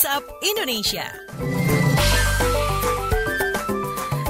WhatsApp Indonesia.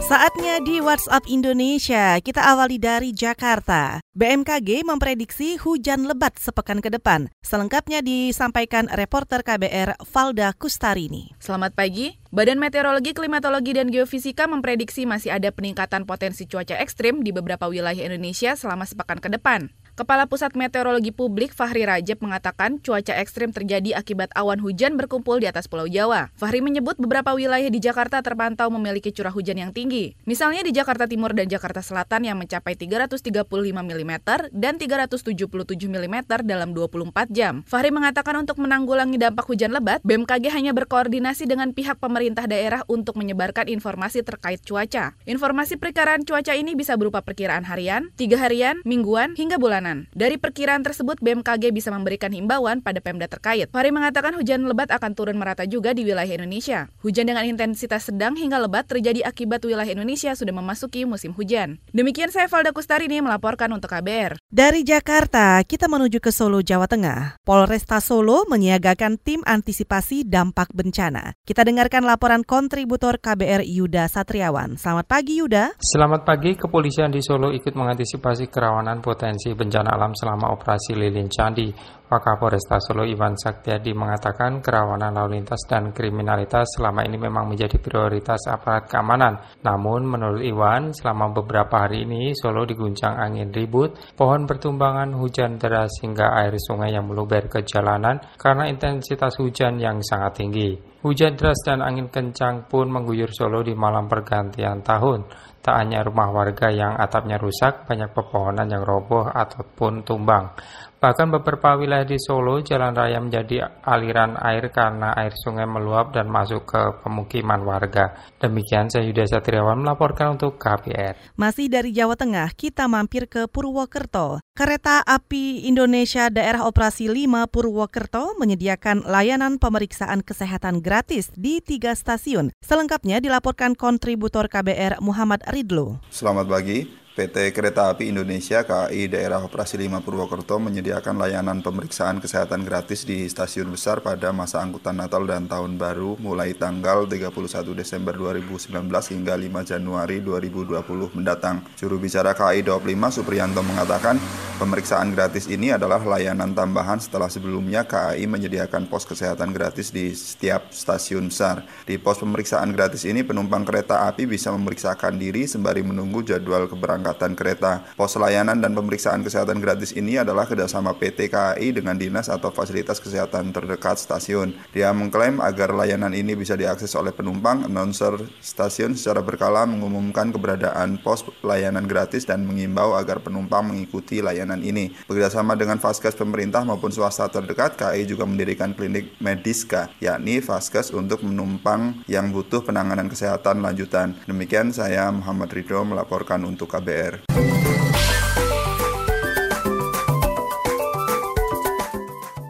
Saatnya di WhatsApp Indonesia, kita awali dari Jakarta. BMKG memprediksi hujan lebat sepekan ke depan. Selengkapnya disampaikan reporter KBR Valda Kustarini. Selamat pagi. Badan Meteorologi, Klimatologi, dan Geofisika memprediksi masih ada peningkatan potensi cuaca ekstrim di beberapa wilayah Indonesia selama sepekan ke depan. Kepala Pusat Meteorologi Publik Fahri Rajab mengatakan cuaca ekstrim terjadi akibat awan hujan berkumpul di atas Pulau Jawa. Fahri menyebut beberapa wilayah di Jakarta terpantau memiliki curah hujan yang tinggi. Misalnya di Jakarta Timur dan Jakarta Selatan yang mencapai 335 mm dan 377 mm dalam 24 jam. Fahri mengatakan untuk menanggulangi dampak hujan lebat, BMKG hanya berkoordinasi dengan pihak pemerintah daerah untuk menyebarkan informasi terkait cuaca. Informasi perkiraan cuaca ini bisa berupa perkiraan harian, tiga harian, mingguan, hingga bulanan. Dari perkiraan tersebut, BMKG bisa memberikan himbauan pada Pemda terkait. Fahri mengatakan hujan lebat akan turun merata juga di wilayah Indonesia. Hujan dengan intensitas sedang hingga lebat terjadi akibat wilayah Indonesia sudah memasuki musim hujan. Demikian saya Valda Kustari ini melaporkan untuk KBR. Dari Jakarta, kita menuju ke Solo, Jawa Tengah. Polresta Solo menyiagakan tim antisipasi dampak bencana. Kita dengarkan laporan kontributor KBR Yuda Satriawan. Selamat pagi Yuda. Selamat pagi, kepolisian di Solo ikut mengantisipasi kerawanan potensi bencana bencana alam selama operasi lilin candi. Wakapolresta Solo Iwan Saktiadi mengatakan kerawanan lalu lintas dan kriminalitas selama ini memang menjadi prioritas aparat keamanan. Namun menurut Iwan, selama beberapa hari ini Solo diguncang angin ribut, pohon bertumbangan hujan deras hingga air sungai yang meluber ke jalanan karena intensitas hujan yang sangat tinggi. Hujan deras dan angin kencang pun mengguyur Solo di malam pergantian tahun. Tak hanya rumah warga yang atapnya rusak, banyak pepohonan yang roboh ataupun tumbang. Bahkan beberapa wilayah di Solo, jalan raya menjadi aliran air karena air sungai meluap dan masuk ke pemukiman warga. Demikian saya Yuda Satriawan melaporkan untuk KPR. Masih dari Jawa Tengah, kita mampir ke Purwokerto. Kereta Api Indonesia Daerah Operasi 5 Purwokerto menyediakan layanan pemeriksaan kesehatan gratis di tiga stasiun. Selengkapnya dilaporkan kontributor KBR Muhammad Ridlo. Selamat pagi. PT Kereta Api Indonesia KAI Daerah Operasi 5 Purwokerto menyediakan layanan pemeriksaan kesehatan gratis di stasiun besar pada masa angkutan Natal dan Tahun Baru mulai tanggal 31 Desember 2019 hingga 5 Januari 2020 mendatang. Juru bicara KAI 25 Supriyanto mengatakan pemeriksaan gratis ini adalah layanan tambahan setelah sebelumnya KAI menyediakan pos kesehatan gratis di setiap stasiun besar. Di pos pemeriksaan gratis ini penumpang kereta api bisa memeriksakan diri sembari menunggu jadwal keberangkatan keberangkatan kereta. Pos layanan dan pemeriksaan kesehatan gratis ini adalah kerjasama PT KAI dengan dinas atau fasilitas kesehatan terdekat stasiun. Dia mengklaim agar layanan ini bisa diakses oleh penumpang, announcer stasiun secara berkala mengumumkan keberadaan pos layanan gratis dan mengimbau agar penumpang mengikuti layanan ini. Bekerjasama dengan Faskes pemerintah maupun swasta terdekat, KAI juga mendirikan klinik Mediska, yakni Faskes untuk penumpang yang butuh penanganan kesehatan lanjutan. Demikian saya Muhammad Ridho melaporkan untuk KB KBR.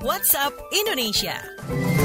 WhatsApp Indonesia.